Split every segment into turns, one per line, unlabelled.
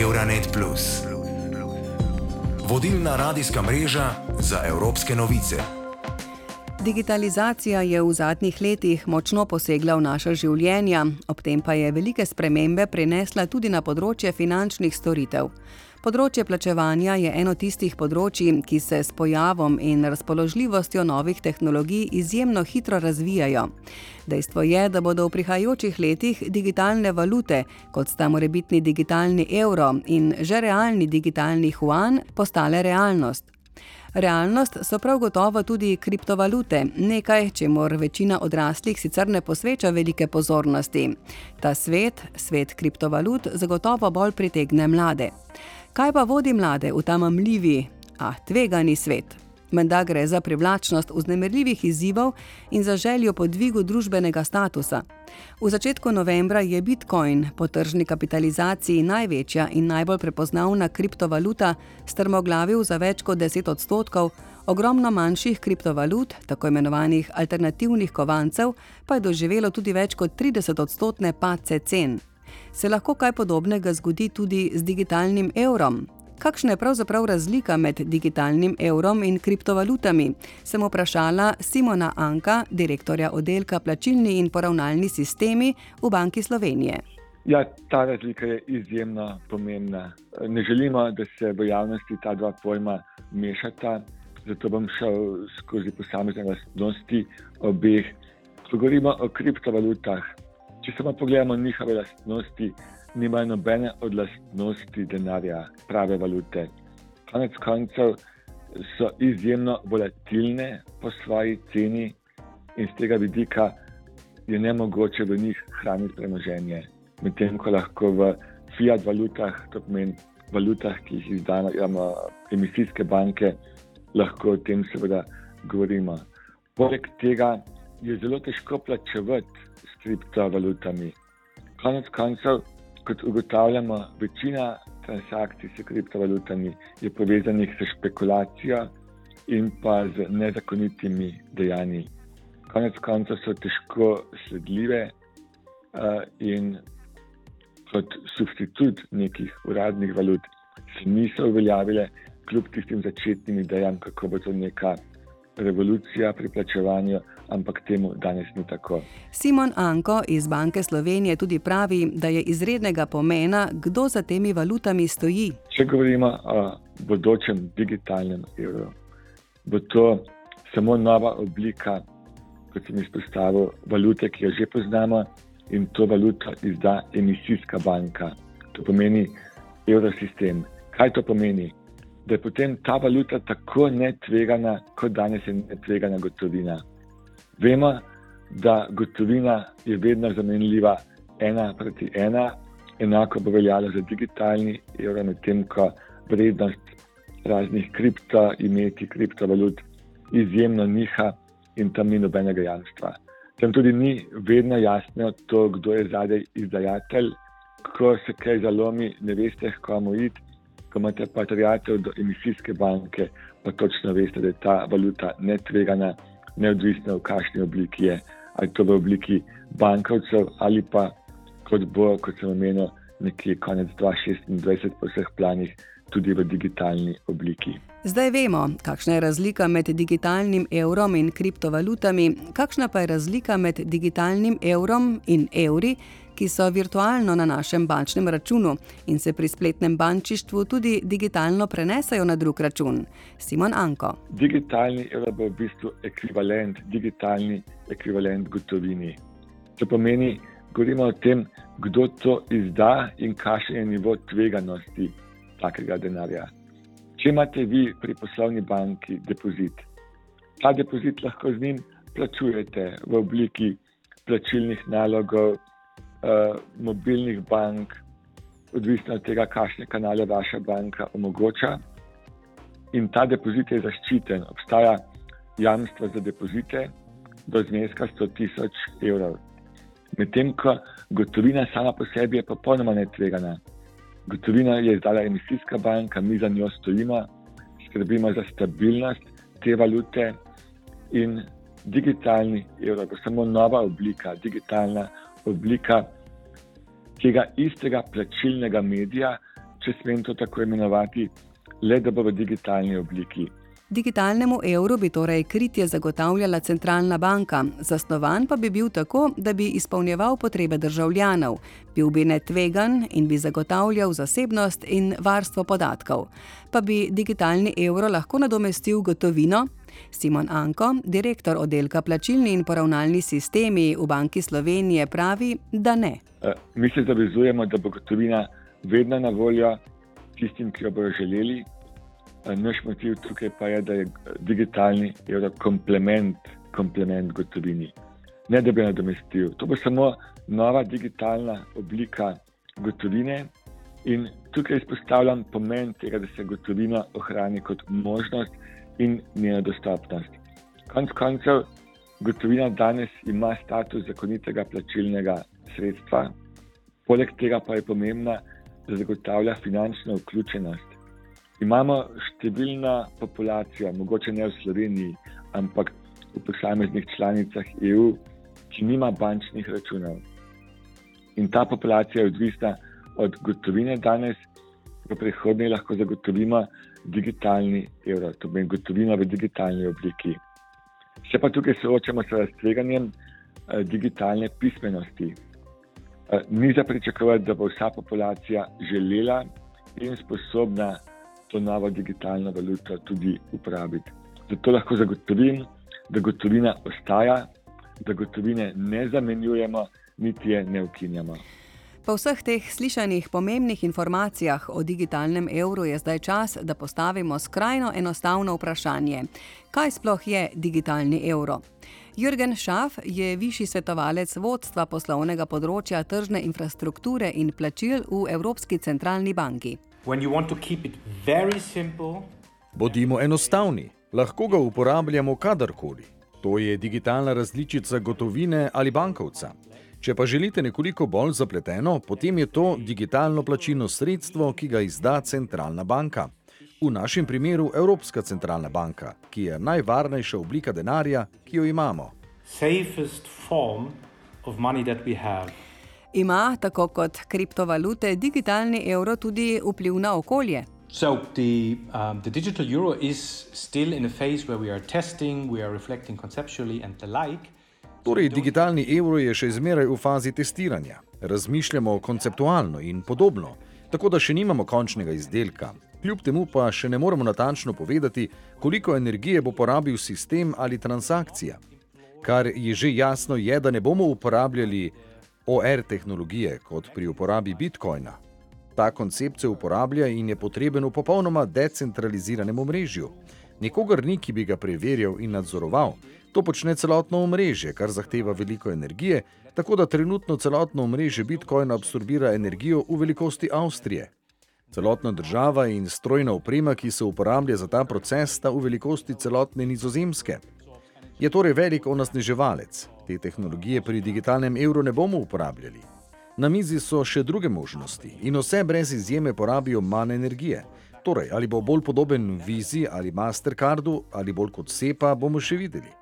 Euronet. Vodilna radijska mreža za evropske novice. Digitalizacija je v zadnjih letih močno posegla v naša življenja, ob tem pa je velike spremembe prinesla tudi na področje finančnih storitev. Področje plačevanja je eno tistih področji, ki se s pojavom in razpoložljivostjo novih tehnologij izjemno hitro razvijajo. Dejstvo je, da bodo v prihajajočih letih digitalne valute, kot sta morebitni digitalni evro in že realni digitalni yuan, postale realnost. Realnost so prav gotovo tudi kriptovalute, nekaj, čemor večina odraslih sicer ne posveča velike pozornosti. Ta svet, svet kriptovalut, zagotovo bolj pritegne mlade. Kaj pa vodi mlade v ta mamljivi, a tvegani svet? Menda gre za privlačnost vznemirljivih izzivov in za željo po dvigu družbenega statusa. V začetku novembra je Bitcoin po tržni kapitalizaciji največja in najbolj prepoznavna kriptovaluta strmoglavil za več kot 10 odstotkov, ogromno manjših kriptovalut, tako imenovanih alternativnih kovancev, pa je doživelo tudi več kot 30 odstotne pace cen. Se lahko kaj podobnega zgodi tudi z digitalnim evrom? Kakšna je pravzaprav razlika med digitalnim evrom in kriptovalutami? Sem vprašala Simona Anka, direktorja oddelka plačilni in poravnalni sistemi v Banki Slovenije.
Ja, ta razlika je izjemno pomembna. Ne želimo, da se v javnosti ta dva pojma mešata, zato bom šel skozi posamezne lastnosti obeh. Ko govorimo o kriptovalutah, Če samo pogledamo njihove lastnosti, nimajo nobene od lastnosti denarja, prave valute. Konec koncev so izjemno volatilne po svoji ceni in z tega vidika je ne mogoče v njih hraniti premoženje. Medtem ko lahko v fiat valutah, to pomeni valutah, ki jih izdajo emisijske banke, lahko o tem seveda govorimo. Poleg tega je zelo težko plačevati kriptovalutami. Konec koncev, kot ugotavljamo, večina transakcij s kriptovalutami je povezanih s špekulacijo in pa z nezakonitimi dejanji. Konec koncev so težko sledljive uh, in kot substitut nekih uradnih valut se niso uveljavile, kljub tistim začetnim idejam, kako bo to neka revolucija pri plačevanju, ampak temu danes ni tako.
Simon Anko iz Banke Slovenije tudi pravi, da je izrednega pomena, kdo za temi valutami stoji.
Če govorimo o bodočem digitalnem evru, bo to samo nova oblika, kot sem izpostavil, valute, ki jo že poznamo in to valuto izda emisijska banka. To pomeni evrosistem. Kaj to pomeni? Da je potem ta valuta tako netvegana, kot danes je netvegana gotovina. Vemo, da gotovina je vedno zamenljiva ena proti ena, enako bo veljalo za digitalni evro, medtem ko vrednost raznih kriptoimeti, kriptovalut izjemno niha in tam ni nobenega jamstva. Tam tudi ni vedno jasno to, kdo je zadaj izdajatelj. Ko se kaj zalomi, ne veste, komu iti ko imate pa terjatev do emisijske banke, pa točno veste, da je ta valuta netvegana, neodvisna v kakšni obliki je, ali to v obliki bankovcev ali pa kot bo, kot sem omenil, nekje konec 2026 po vseh planih. Tudi v digitalni obliki.
Zdaj vemo, kakšna je razlika med digitalnim evrom in kriptovalutami, kakšna pa je razlika med digitalnim evrom in evri, ki so virtualno na našem bančnem računu in se pri spletnem bančištvu tudi digitalno prenesajo na drug račun. Simon Anko.
Digitalni evro bo v bistvu ekvivalent, digitalni ekvivalent gotovini. To pomeni, govorimo o tem, kdo to izda in kakšen je nivo tveganosti takega denarja. Če imate vi pri poslovni banki depozit, ta depozit lahko z njim plačujete v obliki plačilnih nalogov, uh, mobilnih bank, odvisno od tega, kakšne kanale vaša banka omogoča. In ta depozit je zaščiten, obstaja jamstvo za depozite do zneska 100 tisoč evrov. Medtem ko gotovina sama po sebi je popolnoma netvegana. Gotovina je izdala emisijska banka, mi za njo stojimo, skrbimo za stabilnost te valute in digitalni evro, je samo nova oblika, digitalna oblika tega istega plačilnega medija, če smem to tako imenovati, le da bo v digitalni obliki.
Digitalnemu evru bi torej kritje zagotavljala centralna banka, zasnovan pa bi bil tako, da bi izpolnjeval potrebe državljanov, bil bi netvegan in bi zagotavljal zasebnost in varstvo podatkov. Pa bi digitalni evro lahko nadomestil gotovino? Simon Anko, direktor oddelka plačilni in poravnalni sistemi v Banki Slovenije, pravi, da ne.
E, mi se zavezujemo, da bo gotovina vedno na voljo tistim, ki jo bodo želeli. Naš motiv tukaj pa je, da je digitalni evro komplement, komplement gotovini. Ne da bi nadomestil. To bo samo nova digitalna oblika gotovine. In tukaj izpostavljam pomen tega, da se gotovina ohrani kot možnost in njena dostopnost. Konec koncev, gotovina danes ima status zakonitega plačilnega sredstva, poleg tega pa je pomembna, da zagotavlja finančno vključenost Imamo številna populacija, mogoče ne v Sloveniji, ampak v posameznih članicah EU, ki nima bančnih računov. In ta populacija je odvisna od gotovine danes, v prihodnje lahko zagotovimo digitalni evro, to pomeni gotovino v digitalni obliki. Se pa tukaj soočamo s raztveganjem eh, digitalne pismenosti. Eh, ni za pričakovati, da bo vsa populacija želela in sposobna to novo digitalno valuto tudi uporabiti. Zato lahko zagotovim, da gotovina ostaja, da gotovine ne zamenjujemo, niti je ne ukinjamo.
Po vseh teh slišanih pomembnih informacijah o digitalnem evru je zdaj čas, da postavimo skrajno enostavno vprašanje: kaj sploh je digitalni evro? Jürgen Schaff je višji svetovalec vodstva poslovnega področja tržne infrastrukture in plačil v Evropski centralni banki.
Bodimo enostavni, lahko ga uporabljamo kadarkoli. To je digitalna različica gotovine ali bankovca. Če pa želite nekoliko bolj zapleteno, potem je to digitalno plačilno sredstvo, ki ga izda centralna banka. V našem primeru Evropska centralna banka, ki je najvarnejša oblika denarja, ki jo imamo. Safest form
of money that we have. Ima, tako kot kriptovalute, digitalni evro tudi vpliv na okolje?
So the, um, the digital euro is still in a phase where we are testing, we are reflecting conceptually and the like.
Torej, digitalni evro je še zmeraj v fazi testiranja. Razmišljamo konceptualno in podobno, tako da še nimamo končnega izdelka. Kljub temu pa še ne moremo natančno povedati, koliko energije bo porabil sistem ali transakcija. Kar je že jasno, je, da ne bomo uporabljali OR tehnologije kot pri uporabi bitcoina. Ta koncept se uporablja in je potreben v popolnoma decentraliziranem omrežju. Nikogar ni, ki bi ga preverjal in nadzoroval. To počne celotno omrežje, kar zahteva veliko energije, tako da trenutno celotno omrežje bitcoina absorbira energijo v velikosti Avstrije. Celotna država in strojna oprema, ki se uporablja za ta proces, sta v velikosti celotne nizozemske. Je torej velik onesnaževalec. Te tehnologije pri digitalnem evru ne bomo uporabljali. Na mizi so še druge možnosti in vse brez izjeme porabijo manj energije. Torej, ali bo bolj podoben Vizi ali Mastercardu ali bolj kot SEPA, bomo še videli.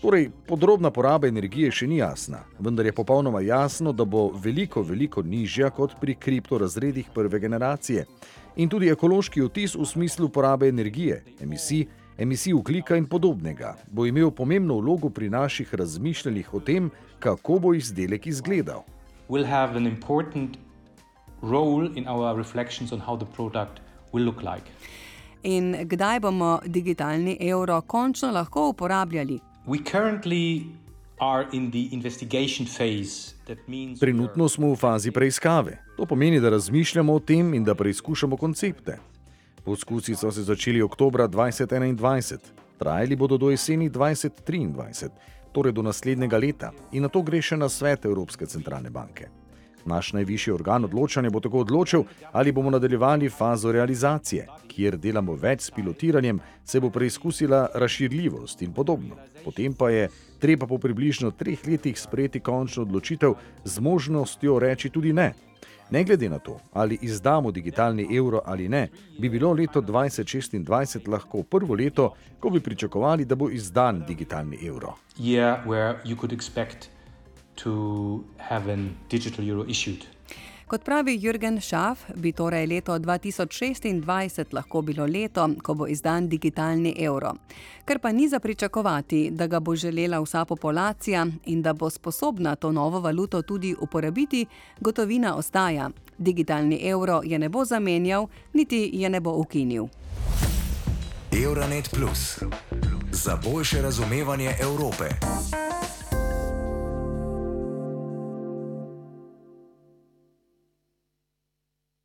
Torej, podrobna poraba energije še ni jasna, vendar je popolnoma jasno, da bo veliko, veliko nižja kot pri kriptorazredih prve generacije. In tudi ekološki vtis v smislu porabe energije, emisij emisij ugljika in podobnega, bo imel pomembno vlogo pri naših razmišljanjih o tem, kako bo izdelek izgledal.
In kdaj bomo digitalni evro končno lahko uporabljali?
Trenutno smo v fazi preiskave. To pomeni, da razmišljamo o tem in da preizkušamo koncepte. Poskusi so se začeli oktober 2021, trajali bodo do jeseni 2023, torej do naslednjega leta, in na to gre še na svet Evropske centralne banke. Naš najvišji organ odločanja bo tako odločil, ali bomo nadaljevali fazo realizacije, kjer delamo več s pilotiranjem, se bo preizkusila razširljivost in podobno. Potem pa je treba po približno treh letih sprejeti končno odločitev z možnostjo reči tudi ne. Ne glede na to, ali izdamo digitalni evro ali ne, bi bilo leto 2026 lahko prvo leto, ko bi pričakovali, da bo izdan digitalni evro.
Kot pravi Jürgen Schaff, bi torej leto 2026 lahko bilo leto, ko bo izdan digitalni evro. Ker pa ni za pričakovati, da ga bo želela vsa populacija in da bo sposobna to novo valuto tudi uporabiti, gotovina ostaja. Digitalni evro je ne bo zamenjal, niti je ne bo ukinil.
Euronet Plus za boljše razumevanje Evrope.